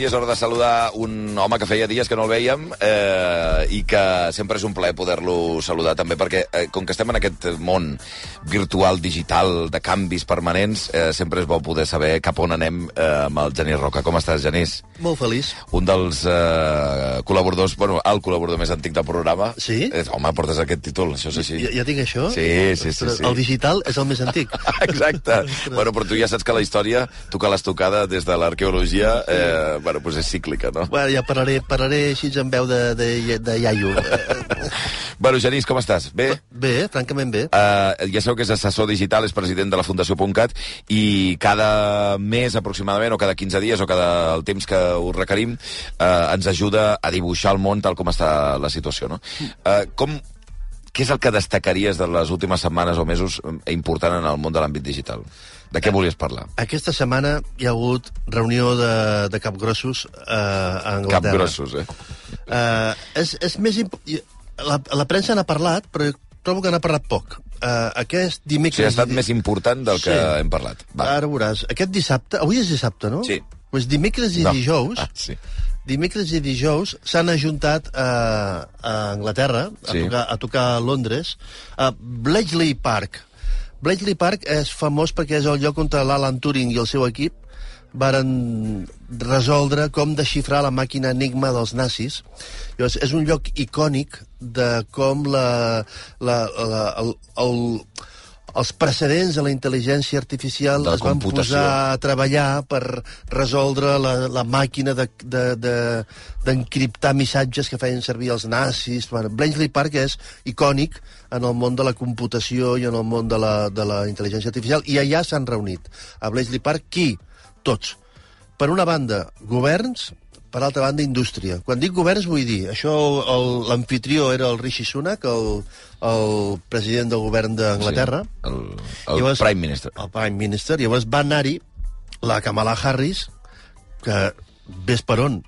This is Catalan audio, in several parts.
matí és hora de saludar un home que feia dies que no el veiem eh, i que sempre és un plaer poder-lo saludar també perquè eh, com que estem en aquest món virtual, digital, de canvis permanents, eh, sempre és bo poder saber cap on anem eh, amb el Genís Roca. Com estàs, Genís? Molt feliç. Un dels eh, col·laboradors, bueno, el col·laborador més antic del programa. Sí? Eh, home, portes aquest títol, això és així. Ja, ja tinc això? Sí, sí, sí, sí. El digital és el més antic. Exacte. bueno, però tu ja saps que la història, tu que l'has tocada des de l'arqueologia, eh, bueno, pues és cíclica, no? Bueno, ja parlaré, parlaré així en veu de, de, de iaio. bueno, Genís, com estàs? Bé? Bé, francament bé. Uh, ja sabeu que és assessor digital, és president de la Fundació .cat i cada mes aproximadament, o cada 15 dies, o cada el temps que us requerim, uh, ens ajuda a dibuixar el món tal com està la situació, no? Uh, com, què és el que destacaries de les últimes setmanes o mesos important en el món de l'àmbit digital? De què volies parlar? Aquesta setmana hi ha hagut reunió de, de capgrossos eh, a Anglaterra. Capgrossos, eh? Uh, és, és més... La, la premsa n'ha parlat, però trobo que n'ha parlat poc. Uh, aquest O sigui, dimecres... ha estat més important del que Sí. hem parlat. Ara veuràs. Aquest dissabte... Avui és dissabte, no? Sí. Pues dimecres i No. dijous... Ah, sí. Dimecres i dijous s'han ajuntat a, a Anglaterra a, Sí. tocar, a tocar a Londres a Bletchley Park. Bletchley Park és famós perquè és el lloc on l'Alan Turing i el seu equip varen resoldre com desxifrar la màquina Enigma dels nazis. Llavors, és un lloc icònic de com la, la, la, el, el, els precedents de la intel·ligència artificial De es van posar a treballar per resoldre la, la màquina d'encriptar de, de, d'encriptar missatges que feien servir els nazis. Bueno, Bletchley Park és icònic en el món de la computació i en el món de la, de la intel·ligència artificial, i allà s'han reunit. A Bletchley Park, qui? Tots. Per una banda, governs, per altra banda, indústria. Quan dic governs vull dir, això el- l'anfitrió era el Rishi Sunak, el, el president del govern d'Anglaterra, Sí, el, el Llavors- Prime Minister. el Prime Minister. Llavors va anar-hi la Kamala Harris, que ves per on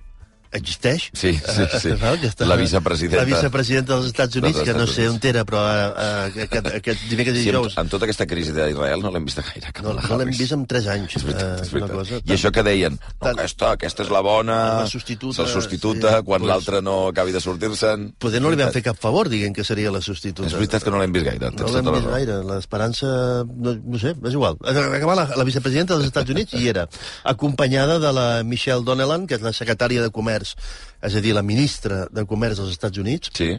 existeix. Sí, sí, sí. Val? Que està- La vicepresidenta. La vicepresidenta dels Estats Units, Dels que no sé on era, però eh, aquest, aquest dimecres i Sí, dijous... amb tota aquesta crisi d'Israel no l'hem vist gaire. No, no l'hem vist en 3 anys. És veritat, eh, és veritat. cosa I això que deien, no, aquesta, aquesta és la bona, La substituta, la substituta, sí. quan Pues- l'altra no acabi de sortir-se'n. Poder no li vam fer cap favor dient que seria la substituta. És veritat que no l'hem vist gaire. No l'hem tota vist gaire. L'esperança, no, no sé, és igual. Acabava la, la vicepresidenta dels Estats Units i era acompanyada de la Michelle Donnellan, que és la secretària de Comerç, és a dir, la ministra de Comerç dels Estats Units. Sí,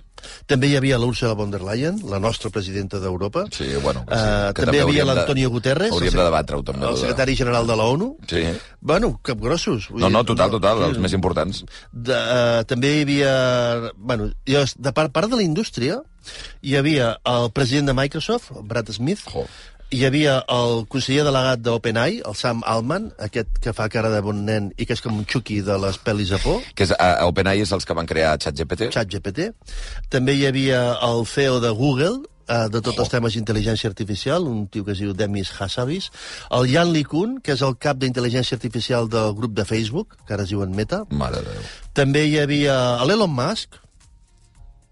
També hi havia l'Ursula von der Leyen, la nostra presidenta d'Europa. sí, bueno. Que sí, Eh, que també hi havia l'Antonio Guterres, Hauríem de debatre-ho, també. el secretari general de la ONU. Sí. Bueno, capgrossos. No, no, total, total, sí, els més importants. de, uh, també hi havia... Bueno, de part, part de la indústria, hi havia el president de Microsoft, Brad Smith, Jo. Hi havia el conseller delegat d'OpenAI, el Sam Altman, aquest que fa cara de bon nen i que és com un xuqui de les pel·lis a por, Que és, a OpenAI és els que van crear ChatGPT. ChatGPT. També hi havia el CEO de Google, eh, de tots els temes d'intel·ligència artificial, un tio que es diu Demis Hassabis, el Jan LeCun, que és el cap d'intel·ligència artificial del grup de Facebook, que ara es diuen Meta. Mare de Déu. També hi havia l'Elon Musk,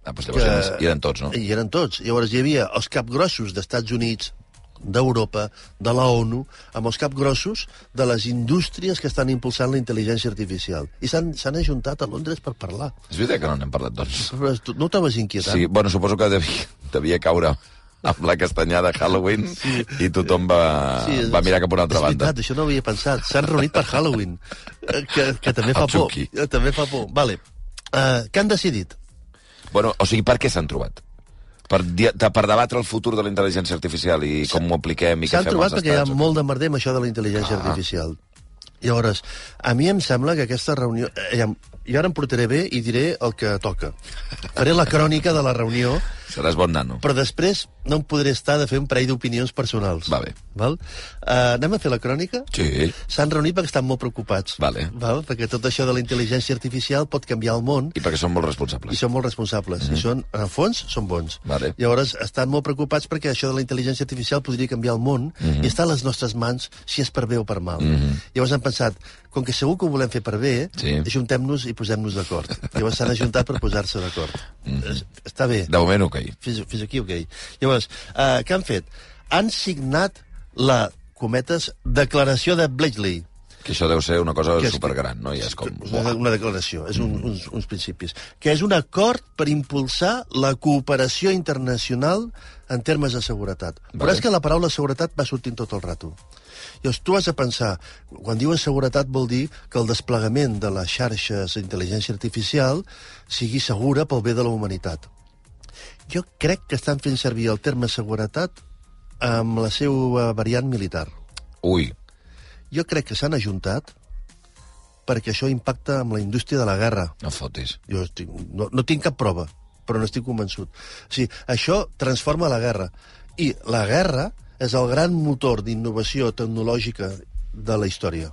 Ah, doncs llavors eren, hi eren tots, no? I eren tots. Llavors hi havia els capgrossos d'Estats Units, d'Europa, de la ONU, amb els capgrossos de les indústries que estan impulsant la intel·ligència artificial. I s'han ajuntat a Londres per parlar. És veritat que no n'hem parlat, doncs. Però tu no t'ho inquietant? Sí, bueno, suposo que devia, devia caure amb la castanyada de Halloween sí. i tothom va, sí, va mirar cap a una altra és banda. veritat, això no havia pensat. S'han reunit per Halloween, eh, que, que també fa por. Eh, També fa por. Vale. Uh, què han decidit? Bueno, o sigui, per què s'han trobat? Per, per debatre el futur de la intel·ligència artificial i com ho apliquem i què fem trobat als perquè hi ha molt de merder amb això de la intel·ligència Ah. artificial. Llavors, a mi em sembla que aquesta reunió... Eh, jo ara em portaré bé i diré el que toca. Faré la crònica de la reunió, Seràs bon nano. però després no em podré estar de fer un parell d'opinions personals. Va bé. Val? Uh, anem a fer la crònica? Sí. S'han reunit perquè estan molt preocupats. Vale. Val? Perquè tot això de la intel·ligència artificial pot canviar el món I perquè són molt i responsables. són molt responsables. Mm -hmm. I són, en fons, són bons. Vale. Llavors, estan molt preocupats perquè això de la intel·ligència artificial podria canviar el món mm -hmm. i està a les nostres mans si és per bé o per mal. Mm -hmm. Llavors han pensat, com que segur que ho volem fer per bé, Sí. ajuntem-nos i posem-nos d'acord. Llavors s'han ajuntat per posar-se d'acord. Mm -hmm. Està bé. De moment, ok. Fins, fins aquí, ok. Llavors, uh, què han fet? Han signat la, cometes, declaració de Bletchley. Que això deu ser una cosa Que és- supergran, no? I és com... Una, declaració, és un, uns, uns principis. Que és un acord per impulsar la cooperació internacional en termes de seguretat. Però Vale. és que la paraula seguretat va sortint tot el rato. Llavors, tu has de pensar, quan diuen seguretat vol dir que el desplegament de les xarxes d'intel·ligència artificial sigui segura pel bé de la humanitat. Jo crec que estan fent servir el terme seguretat amb la seva variant militar. Ui, Jo crec que s'han ajuntat perquè això impacta amb la indústria de la guerra. no fotis. Jo estic, no, no tinc cap prova, però no estic convençut. O sigui, això transforma la guerra. I la guerra és el gran motor d'innovació tecnològica de la història.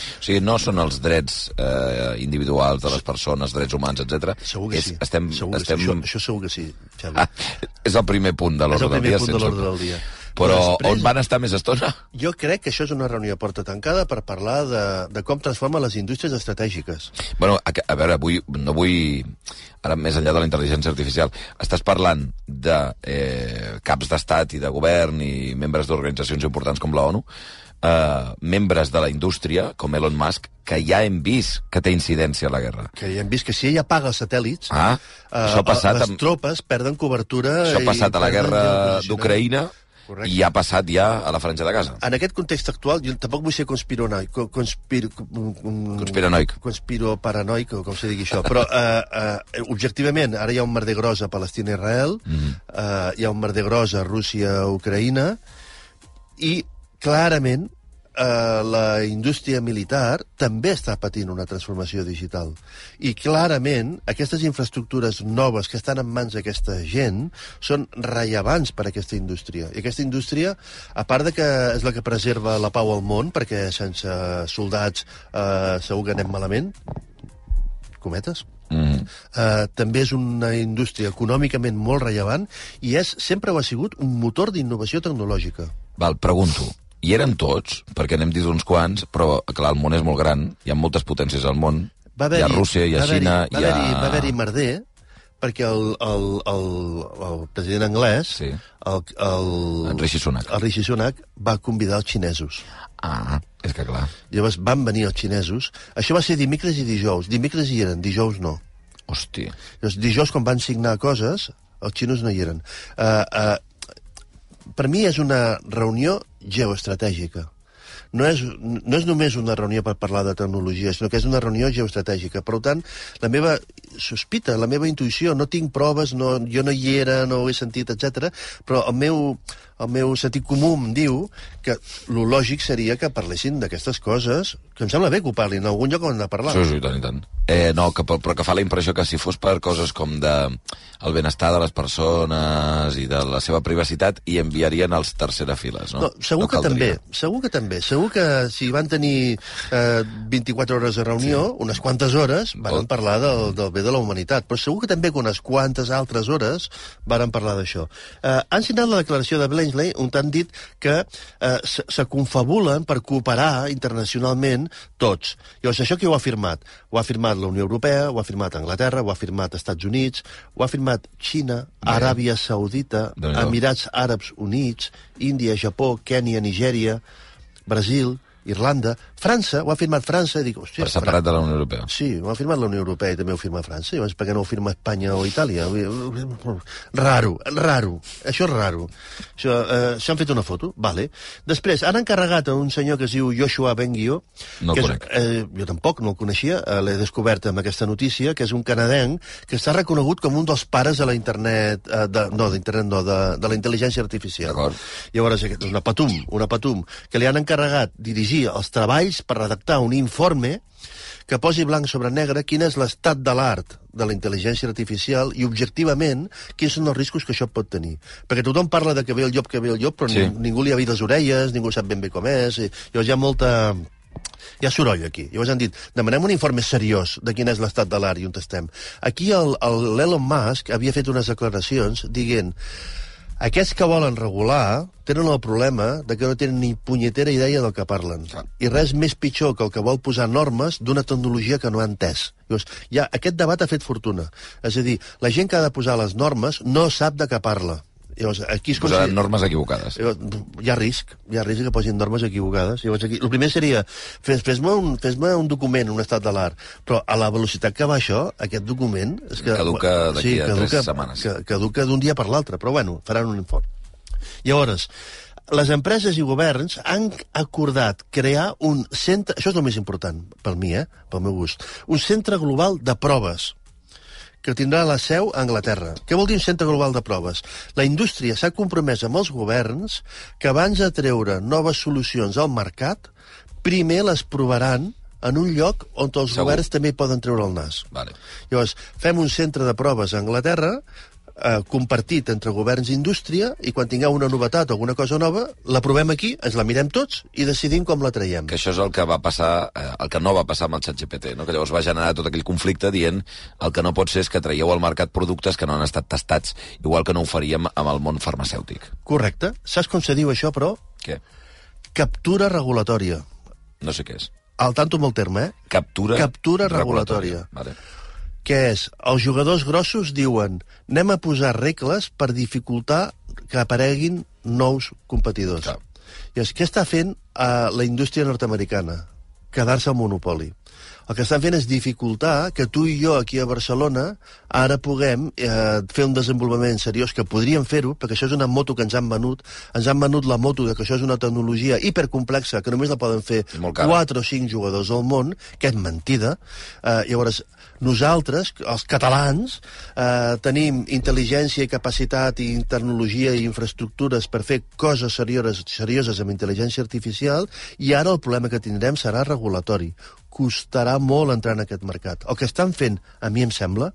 O sigui, no són els drets eh, individuals de les persones, drets humans, etc. Segur que sí. Estem, segur que estem... sí. Això, això segur que sí, Xavi. Ah, és el primer punt de és l'ordre el del primer dia. punt de l'ordre del dia. Però Després- on van estar més estona? Jo crec que això és una reunió a porta tancada per parlar de, de com transforma les indústries estratègiques. Bueno, a, a veure, vull, no vull... Ara, més enllà de la intel·ligència artificial, estàs parlant de eh, caps d'estat i de govern i membres d'organitzacions importants com la ONU, eh, membres de la indústria, com Elon Musk, que ja hem vist que té incidència a la guerra. Que ja hem vist que si ella apaga els satèl·lits, Ah, això ha passat les amb- tropes perden cobertura... Això ha passat a la guerra d'Ucraïna Correcte. i ha passat ja a la Franja de Gaza. En aquest context actual, jo tampoc vull ser conspironoic, co- conspir, mm, Conspiranoic. conspiroparanoic, o com se digui això, però eh, eh, objectivament, ara hi ha un merder gros a Palestina i Israel, Mhm. eh, hi ha un merder gros a Rússia i Ucraïna, i clarament eh, la indústria militar també està patint una transformació digital. I clarament aquestes infraestructures noves que estan en mans d'aquesta gent són rellevants per a aquesta indústria. I aquesta indústria, a part de que és la que preserva la pau al món, perquè sense soldats eh, segur que anem malament, cometes, Mm. eh, també és una indústria econòmicament molt rellevant i és, sempre ho ha sigut, un motor d'innovació tecnològica. Val, pregunto, hi eren tots? Perquè n'hem dit uns quants, però, clar, el món és molt gran, hi ha moltes potències al món. Va hi ha Rússia, hi ha va Xina, va hi ha... haver-hi- Va haver-hi merder, perquè el, el, el, el president anglès, Sí. el, el, En Rishi Sunak. el Rishi Sunak, va convidar els xinesos. Ah, és que clar. Llavors van venir els xinesos. Això va ser dimecres i dijous. Dimecres hi eren, dijous no. Hosti. Llavors, dijous, quan van signar coses, els xinos no hi eren. Uh, uh, per mi és una reunió geoestratègica. No és, no és només una reunió per parlar de tecnologia, sinó que és una reunió geoestratègica. Per tant, la meva sospita, la meva intuïció, no tinc proves, no, jo no hi era, no ho he sentit, etc. però el meu, el meu sentit comú em diu que lo lògic seria que parlessin d'aquestes coses, que em sembla bé que ho parlin, en algun lloc on han de parlar. Sí, sí, tant, i tant. Eh, no, que, però que fa la impressió que si fos per coses com de el benestar de les persones i de la seva privacitat, hi enviarien els tercera files, no? No, segur que caldria. també, segur que també. Segur que si van tenir eh, 24 hores de reunió, sí. unes quantes hores van Vol- parlar del, del bé de la humanitat, però segur que també que unes quantes altres hores van parlar d'això. Eh, han signat la declaració de Blensley on han dit que eh, se, se confabulen per cooperar internacionalment tots. Llavors, això qui ho ha firmat? Ho ha firmat la Unió Europea, ho ha firmat Anglaterra, ho ha firmat Estats Units, ho ha firmat Xina, Bé. Aràbia Saudita. Emirats Àrabs Units, Índia, Japó, Kènia, Nigèria, Brasil, Irlanda, França, ho ha firmat França, i dic, hòstia... Per separat de la Unió Europea. Sí, ho ha firmat la Unió Europea i també ho firma França. Llavors, per què no ho firma Espanya o Itàlia? Raro, raro. Això és raro. Això, eh, S'han fet una foto, vale. Després, han encarregat a un senyor que es diu Joshua Bengio, No que conec. és, eh, jo tampoc no el coneixia, eh, l'he descobert amb aquesta notícia, que és un canadenc que està reconegut com un dels pares de la internet, eh, de, no, d'internet no, de, de la intel·ligència artificial. D'acord. Llavors, és una patum, una patum, que li han encarregat dirigir els treballs per redactar un informe que posi blanc sobre negre quin és l'estat de l'art de la intel·ligència artificial i, objectivament, quins són els riscos que això pot tenir. Perquè tothom parla de que ve el llop, que ve el llop, però Sí. ningú li ha vist les orelles, ningú sap ben bé com és, i llavors hi ha molta... Hi ha soroll aquí. Llavors han dit, demanem un informe seriós de quin és l'estat de l'art i on estem. Aquí el- el- l'Elon Musk havia fet unes declaracions dient aquests que volen regular tenen el problema de que no tenen ni punyetera idea del que parlen. Clar. I res més pitjor que el que vol posar normes d'una tecnologia que no ha entès. Llavors, ja, aquest debat ha fet fortuna. És a dir, la gent que ha de posar les normes no sap de què parla. Llavors, aquí es Posaran normes equivocades. Llavors, Hi ha risc, hi ha risc que posin normes equivocades. Llavors, aquí, el primer seria, fes- fes-me un, fes un document, un estat de l'art, però a la velocitat que va això, aquest document... És que, Caduca d'aquí a tres caduca- setmanes. Que, caduca d'un dia per l'altre, però bueno, faran un informe. Llavors, les empreses i governs han acordat crear un centre... Això és el més important, pel mi, eh? pel meu gust. Un centre global de proves que tindrà la seu a Anglaterra. Què vol dir un centre global de proves? La indústria s'ha compromès amb els governs que abans de treure noves solucions al mercat, primer les provaran en un lloc on els Segur. governs també poden treure el nas. Vale. Llavors, fem un centre de proves a Anglaterra, eh, compartit entre governs i indústria, i quan tingueu una novetat o alguna cosa nova, la provem aquí, ens la mirem tots i decidim com la traiem. Que això és el que va passar, eh, el que no va passar amb el ChatGPT, no? que llavors va generar tot aquell conflicte dient el que no pot ser és que traieu al mercat productes que no han estat tastats, igual que no ho faríem amb el món farmacèutic. Correcte. Saps com se diu això, però? Què? Captura regulatòria. No sé què és. Al tanto amb el terme, eh? Captura, Captura regulatòria. Vale. Què és? Els jugadors grossos diuen anem a posar regles per dificultar que apareguin nous competidors. Clar. I és, què està fent eh, la indústria nord-americana? Quedar-se al monopoli. El que estan fent és dificultar que tu i jo aquí a Barcelona ara puguem eh, fer un desenvolupament seriós, que podríem fer-ho, perquè això és una moto que ens han venut, ens han venut la moto de que això és una tecnologia hipercomplexa, que només la poden fer És molt cara. 4 o 5 jugadors al món, que és mentida. Eh, llavors, nosaltres, els catalans, eh, tenim intel·ligència i capacitat i tecnologia i infraestructures per fer coses serioses, serioses amb intel·ligència artificial i ara el problema que tindrem serà regulatori. Costarà molt entrar en aquest mercat. El que estan fent, a mi em sembla,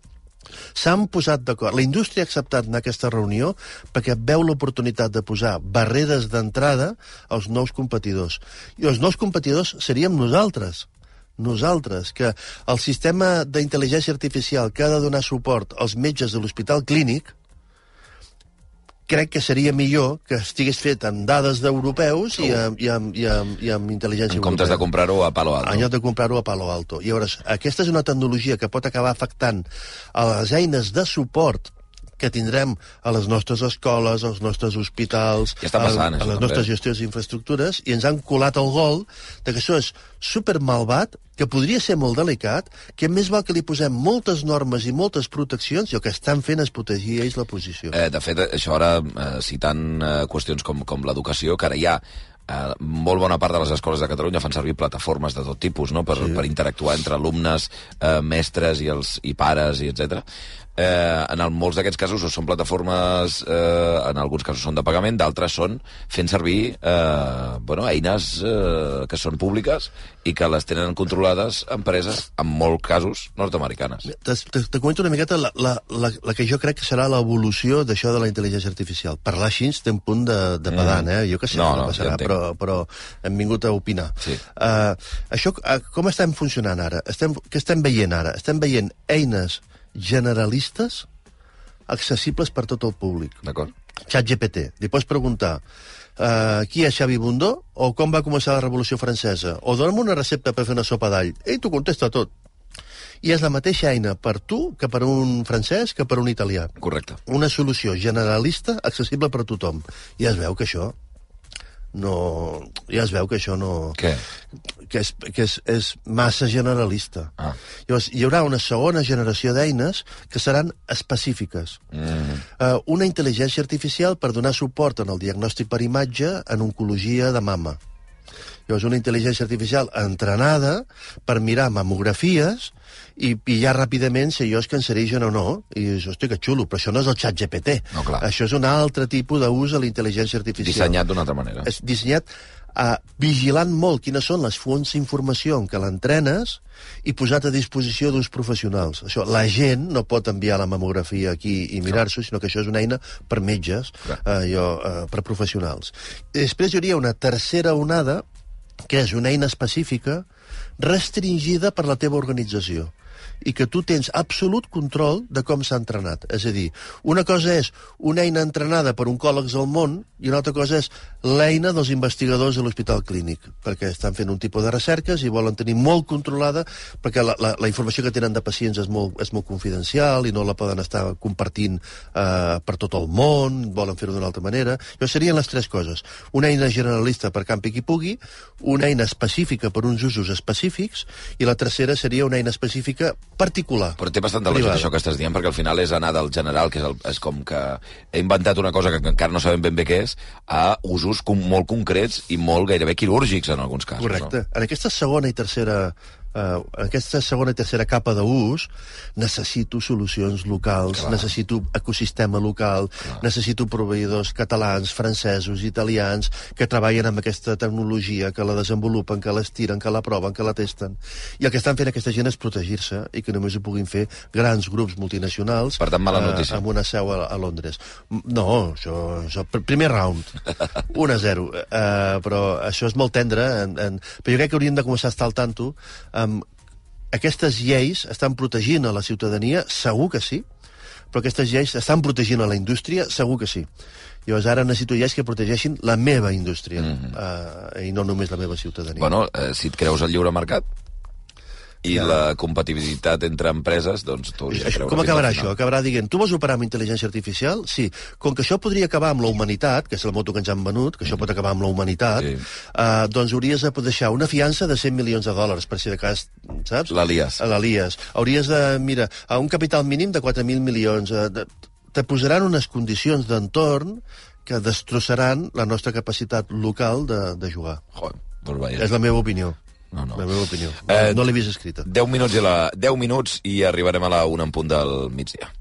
s'han posat d'acord. La indústria ha acceptat en aquesta reunió perquè veu l'oportunitat de posar barreres d'entrada als nous competidors. I els nous competidors seríem nosaltres nosaltres, que el sistema d'intel·ligència artificial que ha de donar suport als metges de l'hospital clínic crec que seria millor que estigués fet amb dades d'europeus i amb, i, amb, i, amb, i amb intel·ligència En comptes de europea. comprar-ho a Palo Alto. En lloc de comprar-ho a Palo Alto. I llavors, aquesta és una tecnologia que pot acabar afectant a les eines de suport que tindrem a les nostres escoles, als nostres hospitals, Ja passant, a, a les també. nostres gestions d'infraestructures, i ens han colat el gol de que això és super malvat, que podria ser molt delicat, que més val que li posem moltes normes i moltes proteccions, i el que estan fent és protegir ells la posició. Eh, de fet, això ara, eh, citant eh, qüestions com, com l'educació, que ara hi ha eh, molt bona part de les escoles de Catalunya fan servir plataformes de tot tipus no? per, sí. per interactuar entre alumnes, eh, mestres i, els, i pares, i etc. Eh, en el, molts d'aquests casos o són plataformes, eh, en alguns casos són de pagament, d'altres són fent servir eh, bueno, eines eh, que són públiques i que les tenen controlades empreses, en molts casos, nord-americanes. Te, te, te comento una miqueta la, la, la, la que jo crec que serà l'evolució d'això de la intel·ligència artificial. Parlar així té un punt de, de pedant, eh? Jo que sé No, què no, passarà, ja però, però hem vingut a opinar. Sí. Uh, això, uh, com estem funcionant ara? Estem, què estem veient ara? Estem veient eines generalistes accessibles per tot el públic. D'acord? Xat GPT. Li pots preguntar uh, qui és Xavi Bundó o com va començar la Revolució Francesa o dona'm una recepta per fer una sopa d'all. Ell t'ho contesta tot. I és la mateixa eina per tu que per un francès que per un italià. Correcte. Una solució generalista accessible per a tothom. I es veu que això no... Ja es veu que això no... Què? Que és, que és, és massa generalista. Ah. Llavors, hi haurà una segona generació d'eines que seran específiques. Mm. Uh, una intel·ligència artificial per donar suport en el diagnòstic per imatge en oncologia de mama. Llavors, una intel·ligència artificial entrenada per mirar mamografies i pillar ràpidament si allò es cancerigen o no. I dius, hosti, que xulo, però això no és el xat GPT. No, clar. Això és un altre tipus d'ús de la intel·ligència artificial. Dissenyat d'una altra manera. És dissenyat uh, vigilant molt quines són les fonts d'informació en què l'entrenes i posat a disposició d'uns professionals. Això, la gent no pot enviar la mamografia aquí i mirar-s'ho, sinó que això és una eina per metges, uh, jo, uh, per professionals. I després hi hauria una tercera onada, que és una eina específica restringida per la teva organització. I que tu tens absolut control de com s'ha entrenat. És a dir, una cosa és una eina entrenada per oncòlegs al món i una altra cosa és l'eina dels investigadors de l'Hospital Clínic, perquè estan fent un tipus de recerques i volen tenir molt controlada, perquè la, la, la informació que tenen de pacients és molt, és molt confidencial i no la poden estar compartint eh, per tot el món, volen fer-ho d'una altra manera. Això serien les tres coses. Una eina generalista per campi qui pugui, una eina específica per uns usos específics i la tercera seria una eina específica particular. Però té bastant de lògica això que estàs dient, perquè al final és anar del general, que és, el, és com que he inventat una cosa que encara no sabem ben bé què és, a usos com, molt concrets i molt gairebé quirúrgics en alguns casos. Correcte. No? En aquesta segona i tercera eh, aquesta segona i tercera capa d'ús necessito solucions locals, Clar. necessito ecosistema local, Clar. necessito proveïdors catalans, francesos, italians, que treballen amb aquesta tecnologia, que la desenvolupen, que l'estiren, que la proven, que la testen. I el que estan fent aquesta gent és protegir-se i que només ho puguin fer grans grups multinacionals Per tant, mala eh, notícia. amb una seu a, a Londres. No, això, això pr- primer round, 1 a 0. Uh, però això és molt tendre, en, en, però jo crec que hauríem de començar a estar al tanto. Um, aquestes lleis estan protegint a la ciutadania? Segur que sí. Però aquestes lleis estan protegint a la indústria? Segur que sí. Llavors ara necessito lleis que protegeixin la meva indústria mm -hmm. uh, i no només la meva ciutadania. Bueno, eh, si et creus el lliure mercat i la compatibilitat entre empreses, doncs tu de creure com acabarà això? Acabarà dient, tu vols operar amb intel·ligència artificial? Sí. Com que això podria acabar amb la humanitat, que és la moto que ens han venut, que això pot acabar amb la humanitat, Sí. eh, doncs hauries de deixar una fiança de 100 milions de dòlars, per si de cas, saps? L'Elias. A l'Elias. Hauries de, mira, a un capital mínim de 4.000 milions. Eh, de, te posaran unes condicions d'entorn que destrossaran la nostra capacitat local de, de jugar. Joder, doncs. És la meva opinió. No, no. La meva opinió. Eh, no l'he vist escrita. 10 minuts i la 10 minuts i arribarem a la 1 en punt del migdia.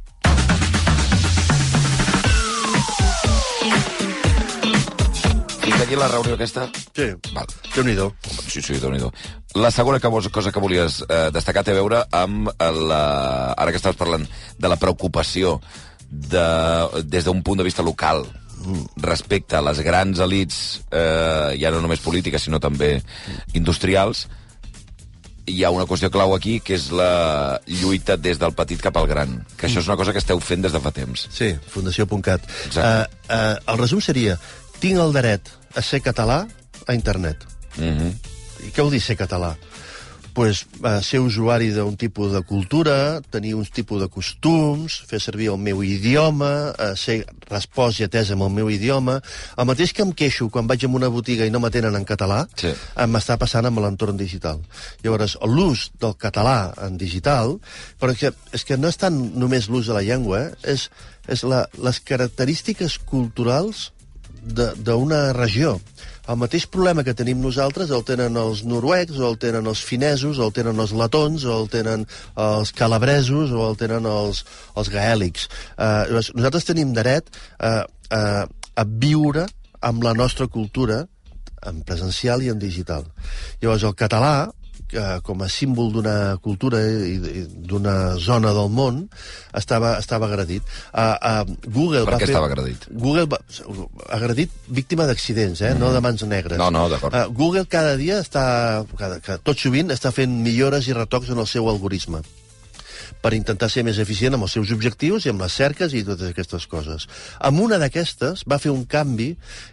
Fins aquí la reunió aquesta? Sí. Val. Déu-n'hi-do. Sí, sí, déu nhi La segona que vols, cosa que volies eh, destacar té a veure amb la... Ara que estàs parlant de la preocupació de, des d'un punt de vista local respecte a les grans elites, eh, ja no només polítiques, sinó també industrials, hi ha una qüestió clau aquí, que és la lluita des del petit cap al gran. Que això és una cosa que esteu fent des de fa temps. Sí, fundació.cat. Uh, uh, el resum seria, tinc el dret a ser català a internet. Mm -hmm. I què vol dir ser català? Pues, uh, ser usuari d'un tipus de cultura, tenir uns tipus de costums, fer servir el meu idioma, uh, ser respost i atès amb el meu idioma. El mateix que em queixo quan vaig a una botiga i no m'atenen en català, Sí. eh, m'està passant amb l'entorn digital. Llavors, l'ús del català en digital, però és que, és que no és tant només l'ús de la llengua, eh? és, és la, les característiques culturals de- d'una regió. El mateix problema que tenim nosaltres el tenen els noruecs, o el tenen els finesos, o el tenen els letons, o el tenen els calabresos, o el tenen els, els gaèlics. Llavors, nosaltres tenim dret uh, uh, a viure amb la nostra cultura en presencial i en digital. Llavors, el català, eh, com a símbol d'una cultura i i d'una zona del món, estava, estava agredit. Uh, uh, Google Per va què fer... estava agredit? Google va... agredit víctima d'accidents, eh? Mm. no de mans negres. No, no, d'acord. Uh, Google cada dia està, cada, cada, tot sovint, està fent millores i retocs en el seu algoritme per intentar ser més eficient amb els seus objectius i amb les cerques i totes aquestes coses. Amb una d'aquestes va fer un canvi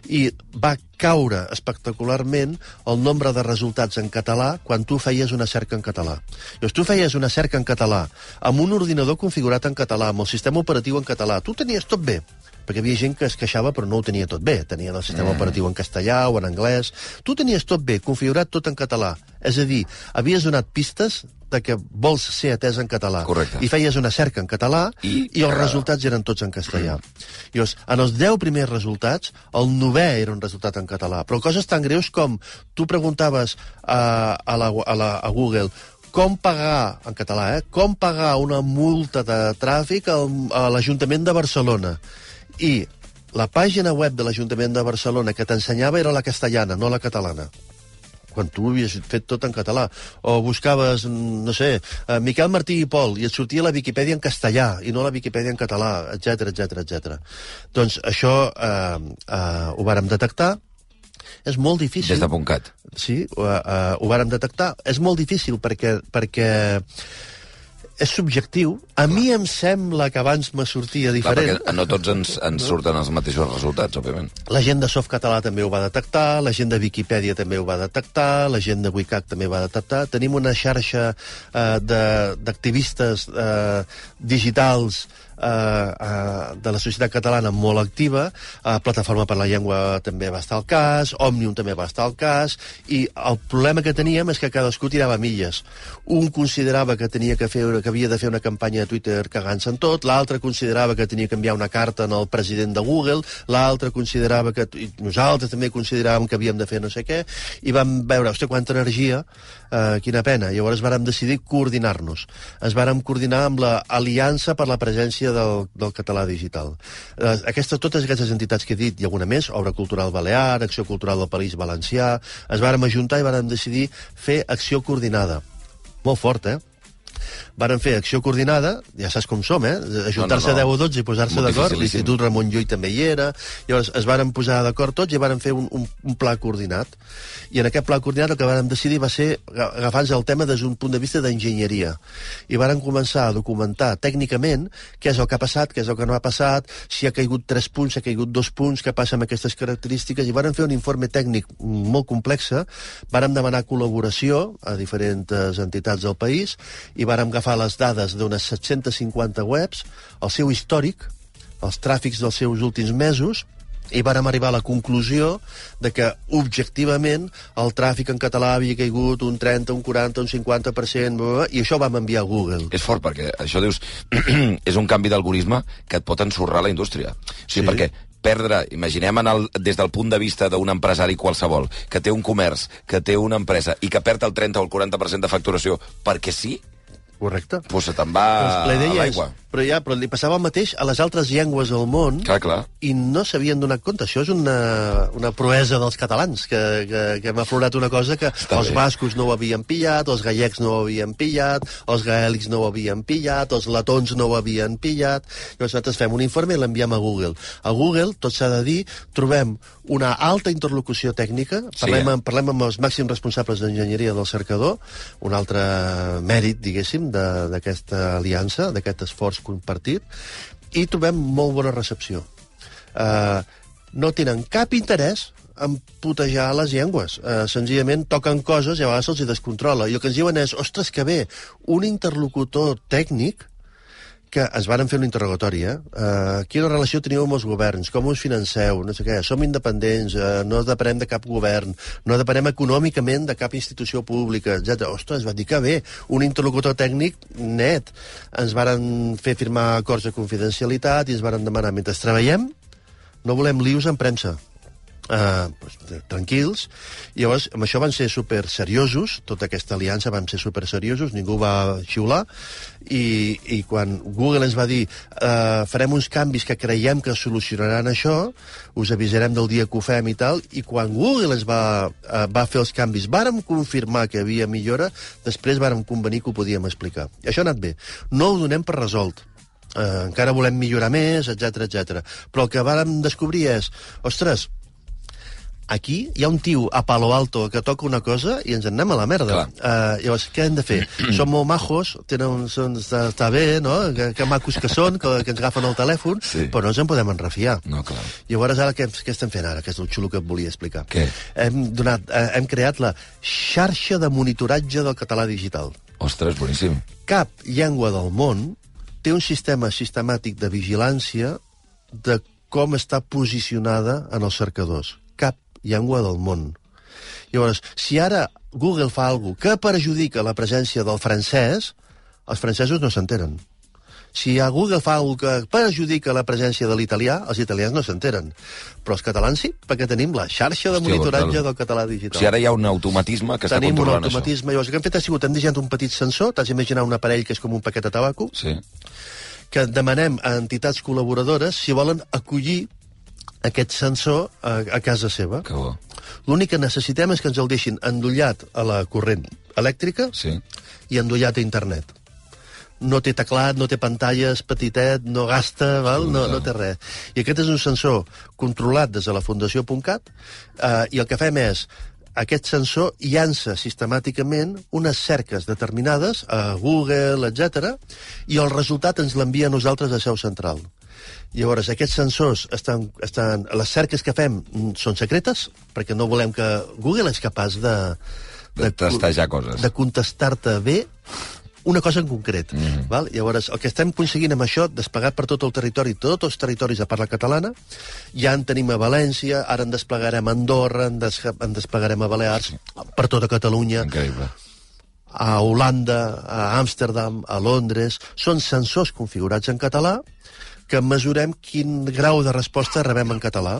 i va caure espectacularment el nombre de resultats en català quan tu feies una cerca en català. Llavors, tu feies una cerca en català amb un ordinador configurat en català, amb el sistema operatiu en català. Tu tenies tot bé, perquè hi havia gent que es queixava però no ho tenia tot bé. Tenien el sistema mm. operatiu en castellà o en anglès. Tu tenies tot bé, configurat tot en català. És a dir, havies donat pistes de que vols ser atès en català. Correcte. I feies una cerca en català I- i, els resultats eren tots en castellà. Mm. Llavors, en els 10 primers resultats, el novè era un resultat en català. Però coses tan greus com tu preguntaves a, a, la, a, la, a Google com pagar, en català, eh? com pagar una multa de tràfic al, a l'Ajuntament de Barcelona. I la pàgina web de l'Ajuntament de Barcelona que t'ensenyava era la castellana, no la catalana quan tu ho havies fet tot en català. O buscaves, no sé, eh, Miquel Martí i Pol, i et sortia la Viquipèdia en castellà, i no la Viquipèdia en català, etc etc etc. Doncs això eh, eh, ho vàrem detectar, és molt difícil... Des de .cat. Sí, ho, uh, ho vàrem detectar. És molt difícil perquè, perquè és subjectiu. A mi em sembla que abans me sortia Clar, diferent. perquè no tots ens, ens surten els mateixos resultats, òbviament. La gent de Softcatalà també ho va detectar, la gent de Viquipèdia també ho va detectar, la gent de Wicac també va detectar. Tenim una xarxa eh, de- d'activistes eh, digitals eh, eh, de la societat catalana molt activa, eh, Plataforma per la Llengua també va estar al cas, Òmnium també va estar al cas, i el problema que teníem és que cadascú tirava milles. Un considerava que tenia que fer que havia de fer una campanya de Twitter cagant-se en tot, l'altre considerava que tenia que enviar una carta al president de Google, l'altre considerava que... nosaltres també consideràvem que havíem de fer no sé què, i vam veure, hòstia, quanta energia, eh, quina pena. Llavors vàrem decidir coordinar-nos. Ens vàrem coordinar amb la Aliança per la Presència del, del Català Digital. Eh, aquestes, totes aquestes entitats que he dit, i alguna més, Obra Cultural Balear, Acció Cultural del País Valencià, es vàrem ajuntar i vàrem decidir fer acció coordinada. Molt fort, eh? Varen fer acció coordinada, ja saps com som, eh? Ajuntar-se No, no, no. 10 o 12 i posar-se d'acord. L'Institut Ramon Llull també hi era. Llavors es varen posar d'acord tots i varen fer un, un, un pla coordinat. I en aquest pla coordinat el que vàrem decidir va ser aga- agafar-nos el tema des d'un punt de vista d'enginyeria. I varen començar a documentar tècnicament què és el que ha passat, què és el que no ha passat, si ha caigut 3 punts, si ha caigut 2 punts, què passa amb aquestes característiques, i varen fer un informe tècnic molt complex, vàrem demanar col·laboració a diferents entitats del país i vàrem agafar les dades d'unes 750 webs, el seu històric, els tràfics dels seus últims mesos, i vàrem arribar a la conclusió de que, objectivament, el tràfic en català havia caigut un 30, un 40, un 50%, bla, bla, bla, i això ho vam enviar a Google. És fort, perquè això dius... és un canvi d'algoritme que et pot ensorrar la indústria. O sigui, Sí. perquè perdre, imaginem en el, des del punt de vista d'un empresari qualsevol, que té un comerç, que té una empresa, i que perd el 30 o el 40% de facturació perquè sí, Correcte. doncs se te'n va Doncs la a l'aigua. Però ja, però li passava el mateix a les altres llengües del món Clar, clar. i no s'havien donat compte. Això és una, una proesa dels catalans, que, que, que hem aflorat una cosa que Està els bé. bascos no ho havien pillat, els gallecs no ho havien pillat, els gaèlics no ho havien pillat, els letons no ho havien pillat. Llavors nosaltres fem un informe i l'enviem a Google. A Google, tot s'ha de dir, trobem una alta interlocució tècnica, Sí, parlem, eh? amb, parlem amb els màxims responsables d'enginyeria del cercador, un altre mèrit, diguéssim, de- d'aquesta aliança, d'aquest esforç compartit, i trobem molt bona recepció. Uh, no tenen cap interès en putejar les llengües. Uh, senzillament toquen coses i a vegades se'ls descontrola. I el que ens diuen és, ostres, que bé, un interlocutor tècnic que ens varen fer un interrogatori, eh? Uh, quina relació teniu amb els governs? Com us financeu? No sé què. Som independents, uh, no depenem de cap govern, no depenem econòmicament de cap institució pública, etc. Ostres, va dir que bé, un interlocutor tècnic net. Ens varen fer firmar acords de confidencialitat i ens varen demanar, mentre treballem, no volem lius en premsa. Uh, pues, tranquils. I llavors amb això van ser super seriosos tota aquesta aliança van ser super seriosos ningú va xiular. I, i quan Google ens va dir uh, farem uns canvis que creiem que solucionaran això us avisarem del dia que ho fem i tal i quan Google ens va, uh, va fer els canvis vàrem confirmar que havia millora després vàrem convenir que ho podíem explicar. I això ha anat bé. No ho donem per resolt. Eh, encara volem millorar més, etc etc. Però el que vàrem descobrir és, ostres, aquí hi ha un tio a Palo Alto que toca una cosa i ens en anem a la merda. Uh, llavors, què hem de fer? són molt majos, tenen, són, està, està bé, no? Que, que macos que són, que, que ens agafen el telèfon, Sí. però no ens en podem enrefiar. No, clar. Llavors, ara què, què estem fent ara? Que és el xulo que et volia explicar. Què? Hem, donat, eh, hem creat la xarxa de monitoratge del català digital Ostres, boníssim. cap llengua del món té un sistema sistemàtic de vigilància de com està posicionada en els cercadors. Cap llengua del món. Llavors, si ara Google fa alguna que perjudica la presència del francès, els francesos no s'enteren. Si a Google fa alguna que perjudica la presència de l'italià, els italians no s'enteren. Però els catalans sí, perquè tenim la xarxa de Hòstia, monitoratge brutal. del català O digital. sigui, ara hi ha un automatisme que està Tenim un controlant automatisme. Llavors, el que hem fet ha sigut, hem dissenyat un petit sensor, t'has d'imaginar un aparell que és com un paquet de tabaco, això. Sí. que demanem a entitats col·laboradores si volen acollir aquest sensor a, a casa seva. Que bo. L'únic que necessitem és que ens el deixin endollat a la corrent elèctrica Sí. i endollat a internet. No té teclat, no té pantalles, petitet, no gasta, val? No, no té res. I aquest és un sensor controlat des de la Fundació.cat eh, i el que fem és aquest sensor llança sistemàticament unes cerques determinades a Google, etc i el resultat ens l'envia a nosaltres a seu central. Llavors, aquests sensors estan, estan... Les cerques que fem són secretes, perquè no volem que... Google és capaç de... De tastejar coses. De contestar-te bé una cosa en concret. Mm -hmm. val? Llavors, el que estem aconseguint amb això, desplegat per tot el territori, tots els territoris de parla catalana, ja en tenim a València, ara en desplegarem a Andorra, en, des en desplegarem a Balears, per tota Catalunya. Increïble a Holanda, a Amsterdam, a Londres... Són sensors configurats en català que mesurem quin grau de resposta rebem en català.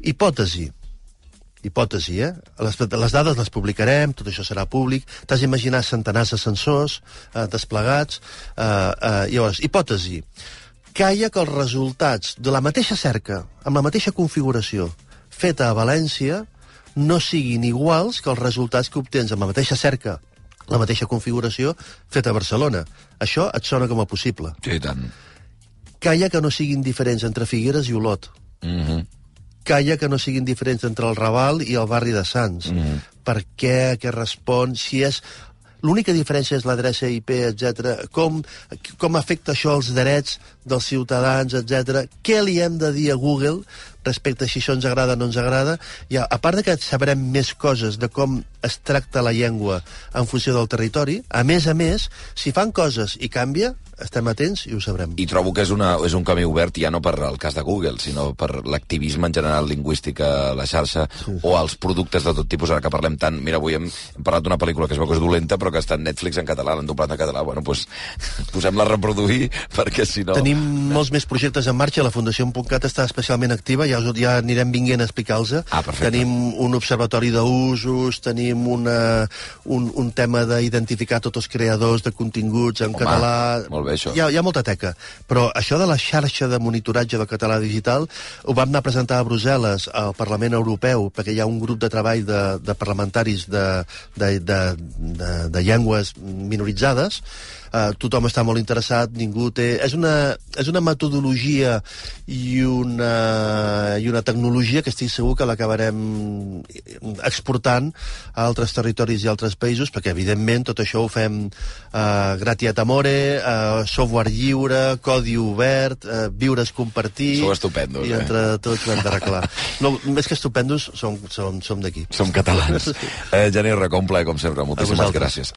Hipòtesi. Hipòtesi, eh? Les, les dades les publicarem, tot això serà públic. T'has d'imaginar centenars de sensors eh, desplegats. Eh, eh, llavors, hipòtesi. Calla que els resultats de la mateixa cerca, amb la mateixa configuració, feta a València, no siguin iguals que els resultats que obtens amb la mateixa cerca la mateixa configuració feta a Barcelona. Això et sona com a possible. Sí, tant. Calla que no siguin diferents entre Figueres i Olot. Mm -hmm. Calla que no siguin diferents entre el Raval i el barri de Sants. Mm -hmm. Per què, què respon, si és... L'única diferència és l'adreça IP, etc. Com, com afecta això als drets dels ciutadans, etc. Què li hem de dir a Google respecte a si això ens agrada o no ens agrada. I a, a part de que sabrem més coses de com es tracta la llengua en funció del territori, a més a més, si fan coses i canvia, estem atents i ho sabrem. I trobo que és, una, és un camí obert ja no per el cas de Google, sinó per l'activisme en general lingüístic a la xarxa sí, o als productes de tot tipus, ara que parlem tant... Mira, avui hem, hem parlat d'una pel·lícula que es veu que és dolenta, però que està en Netflix en català, l'han doblat en català. Bueno, doncs posem-la a reproduir, perquè si no... Tenim molts més projectes en marxa, la Fundació Puntcat està especialment activa, ja, us, ja anirem vinguent a explicar-los. Ah, perfecte. tenim un observatori d'usos, tenim una, un, un tema d'identificar tots els creadors de continguts en Home, català... Molt bé, això. Hi ha, hi ha molta teca, però això de la xarxa de monitoratge del català digital ho vam anar a presentar a Brussel·les al Parlament Europeu, perquè hi ha un grup de treball de, de parlamentaris de, de, de, de, de llengües minoritzades, eh, tothom està molt interessat, ningú té... És una, és una metodologia i una, i una tecnologia que estic segur que l'acabarem exportant a altres territoris i altres països, perquè, evidentment, tot això ho fem eh, gratiat amore, eh, software lliure, codi obert, eh, viures compartir... Sou estupendos, I entre eh? tots ho hem d'arreglar. No, més que estupendos, som, som, som d'aquí. Som catalans. eh, Geni Recompla, com sempre, moltíssimes gràcies.